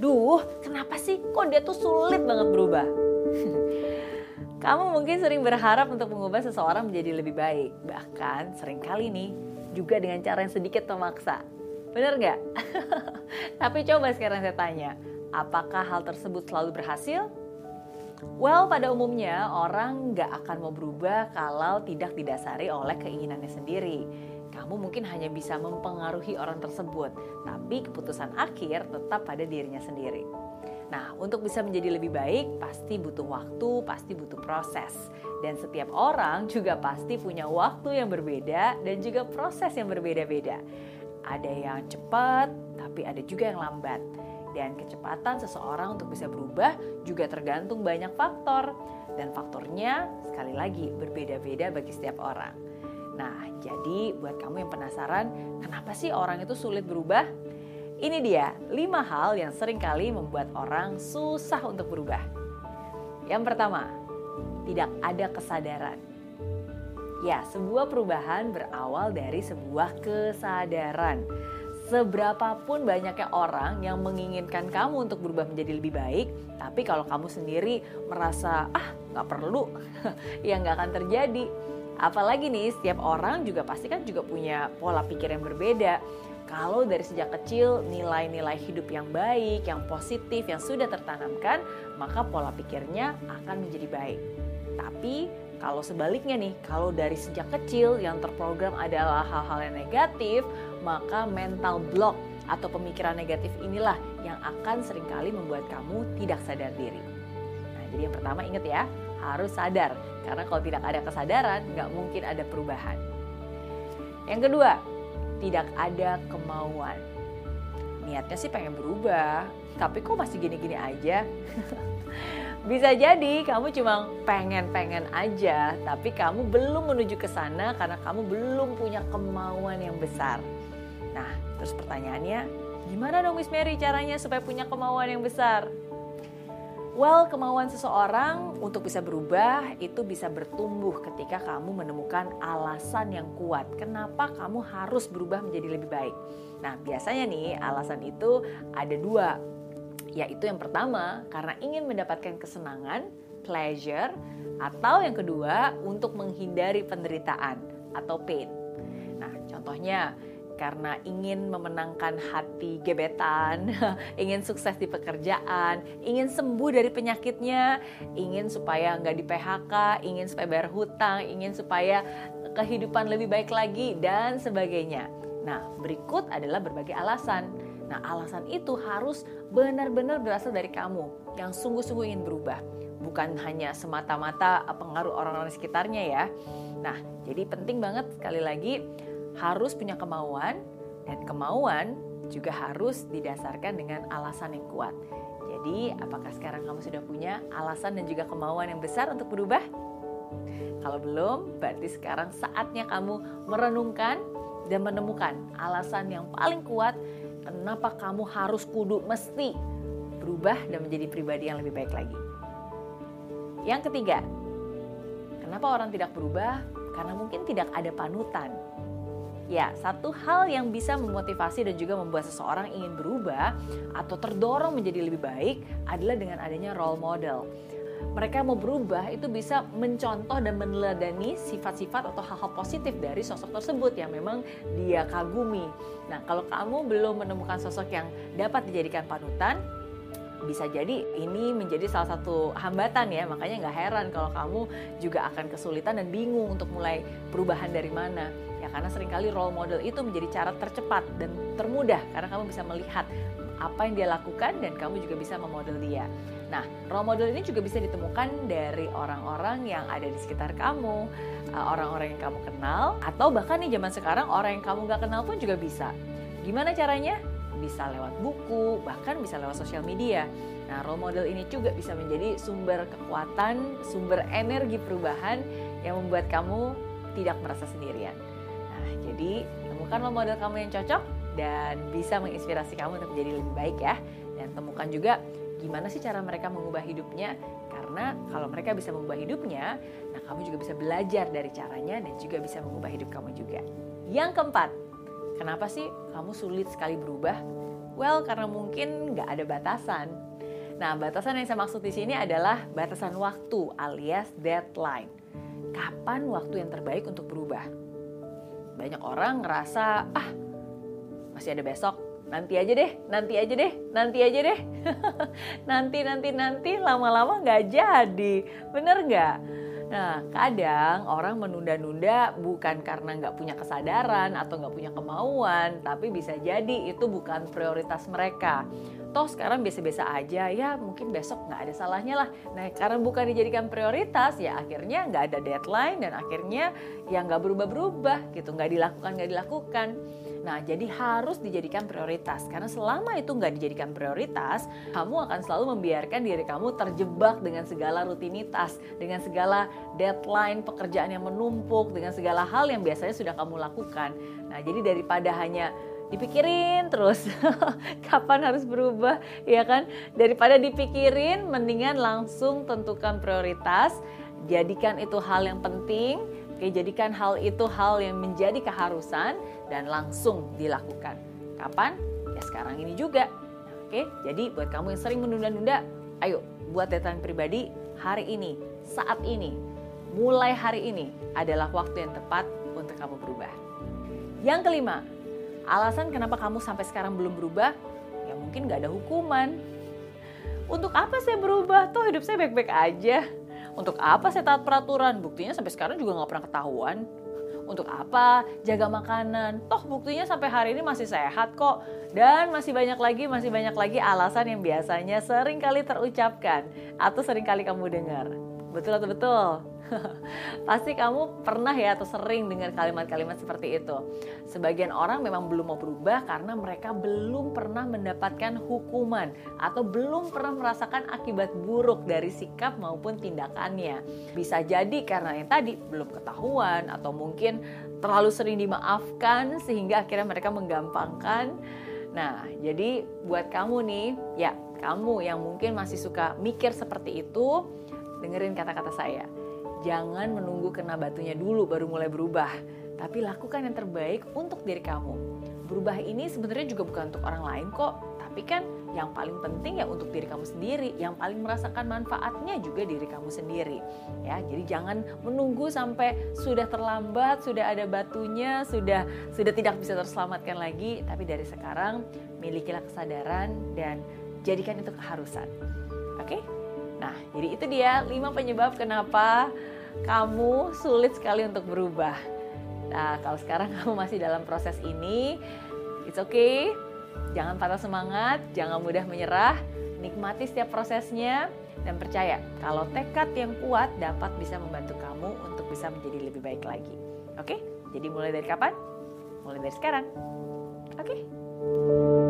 duh kenapa sih kok dia tuh sulit banget berubah? Kamu mungkin sering berharap untuk mengubah seseorang menjadi lebih baik. Bahkan sering kali nih juga dengan cara yang sedikit memaksa. Bener nggak? Tapi coba sekarang saya tanya, apakah hal tersebut selalu berhasil? Well, pada umumnya orang nggak akan mau berubah kalau tidak didasari oleh keinginannya sendiri. Kamu mungkin hanya bisa mempengaruhi orang tersebut, tapi keputusan akhir tetap pada dirinya sendiri. Nah, untuk bisa menjadi lebih baik pasti butuh waktu, pasti butuh proses. Dan setiap orang juga pasti punya waktu yang berbeda dan juga proses yang berbeda-beda. Ada yang cepat, tapi ada juga yang lambat. Dan kecepatan seseorang untuk bisa berubah juga tergantung banyak faktor. Dan faktornya sekali lagi berbeda-beda bagi setiap orang. Nah, jadi buat kamu yang penasaran, kenapa sih orang itu sulit berubah? Ini dia 5 hal yang sering kali membuat orang susah untuk berubah. Yang pertama, tidak ada kesadaran. Ya, sebuah perubahan berawal dari sebuah kesadaran. Seberapapun banyaknya orang yang menginginkan kamu untuk berubah menjadi lebih baik, tapi kalau kamu sendiri merasa ah nggak perlu, ya nggak akan terjadi. Apalagi nih, setiap orang juga pasti kan juga punya pola pikir yang berbeda kalau dari sejak kecil nilai-nilai hidup yang baik, yang positif, yang sudah tertanamkan, maka pola pikirnya akan menjadi baik. Tapi kalau sebaliknya nih, kalau dari sejak kecil yang terprogram adalah hal-hal yang negatif, maka mental block atau pemikiran negatif inilah yang akan sering kali membuat kamu tidak sadar diri. Nah, jadi yang pertama ingat ya, harus sadar. Karena kalau tidak ada kesadaran, nggak mungkin ada perubahan. Yang kedua, tidak ada kemauan. Niatnya sih pengen berubah, tapi kok masih gini-gini aja? Bisa jadi kamu cuma pengen-pengen aja, tapi kamu belum menuju ke sana karena kamu belum punya kemauan yang besar. Nah, terus pertanyaannya, gimana dong Miss Mary caranya supaya punya kemauan yang besar? Well, kemauan seseorang untuk bisa berubah itu bisa bertumbuh ketika kamu menemukan alasan yang kuat. Kenapa kamu harus berubah menjadi lebih baik? Nah, biasanya nih alasan itu ada dua. Yaitu yang pertama, karena ingin mendapatkan kesenangan, pleasure, atau yang kedua, untuk menghindari penderitaan atau pain. Nah, contohnya karena ingin memenangkan hati gebetan, ingin sukses di pekerjaan, ingin sembuh dari penyakitnya, ingin supaya nggak di PHK, ingin supaya bayar hutang, ingin supaya kehidupan lebih baik lagi, dan sebagainya. Nah, berikut adalah berbagai alasan. Nah, alasan itu harus benar-benar berasal dari kamu yang sungguh-sungguh ingin berubah, bukan hanya semata-mata pengaruh orang-orang sekitarnya ya. Nah, jadi penting banget sekali lagi harus punya kemauan dan kemauan juga harus didasarkan dengan alasan yang kuat. Jadi, apakah sekarang kamu sudah punya alasan dan juga kemauan yang besar untuk berubah? Kalau belum, berarti sekarang saatnya kamu merenungkan dan menemukan alasan yang paling kuat kenapa kamu harus kudu mesti berubah dan menjadi pribadi yang lebih baik lagi. Yang ketiga, kenapa orang tidak berubah? Karena mungkin tidak ada panutan Ya, satu hal yang bisa memotivasi dan juga membuat seseorang ingin berubah atau terdorong menjadi lebih baik adalah dengan adanya role model. Mereka mau berubah itu bisa mencontoh dan meneladani sifat-sifat atau hal-hal positif dari sosok tersebut yang memang dia kagumi. Nah, kalau kamu belum menemukan sosok yang dapat dijadikan panutan, bisa jadi ini menjadi salah satu hambatan ya makanya nggak heran kalau kamu juga akan kesulitan dan bingung untuk mulai perubahan dari mana ya karena sering kali role model itu menjadi cara tercepat dan termudah karena kamu bisa melihat apa yang dia lakukan dan kamu juga bisa memodel dia. Nah, role model ini juga bisa ditemukan dari orang-orang yang ada di sekitar kamu, eh, orang-orang yang kamu kenal, atau bahkan nih zaman sekarang orang yang kamu nggak kenal pun juga bisa. Gimana caranya? Bisa lewat buku, bahkan bisa lewat sosial media. Nah, role model ini juga bisa menjadi sumber kekuatan, sumber energi perubahan yang membuat kamu tidak merasa sendirian. Jadi temukan lo model kamu yang cocok dan bisa menginspirasi kamu untuk menjadi lebih baik ya. Dan temukan juga gimana sih cara mereka mengubah hidupnya. Karena kalau mereka bisa mengubah hidupnya, nah kamu juga bisa belajar dari caranya dan juga bisa mengubah hidup kamu juga. Yang keempat, kenapa sih kamu sulit sekali berubah? Well, karena mungkin nggak ada batasan. Nah, batasan yang saya maksud di sini adalah batasan waktu alias deadline. Kapan waktu yang terbaik untuk berubah? Banyak orang ngerasa, ah masih ada besok, nanti aja deh, nanti aja deh, nanti aja deh. nanti, nanti, nanti, lama-lama nggak jadi. Bener nggak? Nah, kadang orang menunda-nunda bukan karena nggak punya kesadaran atau nggak punya kemauan, tapi bisa jadi itu bukan prioritas mereka. Toh sekarang biasa-biasa aja, ya mungkin besok nggak ada salahnya lah. Nah, karena bukan dijadikan prioritas, ya akhirnya nggak ada deadline dan akhirnya ya nggak berubah-berubah gitu, nggak dilakukan, nggak dilakukan. Nah, jadi harus dijadikan prioritas karena selama itu nggak dijadikan prioritas, kamu akan selalu membiarkan diri kamu terjebak dengan segala rutinitas, dengan segala deadline pekerjaan yang menumpuk, dengan segala hal yang biasanya sudah kamu lakukan. Nah, jadi daripada hanya dipikirin terus kapan harus berubah ya kan daripada dipikirin mendingan langsung tentukan prioritas jadikan itu hal yang penting Oke, jadikan hal itu hal yang menjadi keharusan dan langsung dilakukan. Kapan? Ya sekarang ini juga. Oke, jadi buat kamu yang sering menunda-nunda, ayo buat deadline pribadi hari ini, saat ini, mulai hari ini adalah waktu yang tepat untuk kamu berubah. Yang kelima, alasan kenapa kamu sampai sekarang belum berubah, ya mungkin gak ada hukuman. Untuk apa saya berubah? Tuh hidup saya baik-baik aja untuk apa saya taat peraturan? Buktinya sampai sekarang juga nggak pernah ketahuan. Untuk apa jaga makanan? Toh buktinya sampai hari ini masih sehat kok. Dan masih banyak lagi, masih banyak lagi alasan yang biasanya sering kali terucapkan atau sering kali kamu dengar. Betul atau betul? Pasti kamu pernah ya atau sering dengar kalimat-kalimat seperti itu. Sebagian orang memang belum mau berubah karena mereka belum pernah mendapatkan hukuman atau belum pernah merasakan akibat buruk dari sikap maupun tindakannya. Bisa jadi karena yang tadi belum ketahuan atau mungkin terlalu sering dimaafkan sehingga akhirnya mereka menggampangkan. Nah, jadi buat kamu nih, ya kamu yang mungkin masih suka mikir seperti itu, dengerin kata-kata saya Jangan menunggu kena batunya dulu baru mulai berubah, tapi lakukan yang terbaik untuk diri kamu. Berubah ini sebenarnya juga bukan untuk orang lain kok, tapi kan yang paling penting ya untuk diri kamu sendiri, yang paling merasakan manfaatnya juga diri kamu sendiri. Ya, jadi jangan menunggu sampai sudah terlambat, sudah ada batunya, sudah sudah tidak bisa terselamatkan lagi, tapi dari sekarang milikilah kesadaran dan jadikan itu keharusan. Oke? Nah, jadi itu dia 5 penyebab kenapa kamu sulit sekali untuk berubah. Nah, kalau sekarang kamu masih dalam proses ini, it's okay. Jangan patah semangat, jangan mudah menyerah, nikmati setiap prosesnya dan percaya kalau tekad yang kuat dapat bisa membantu kamu untuk bisa menjadi lebih baik lagi. Oke? Jadi mulai dari kapan? Mulai dari sekarang. Oke?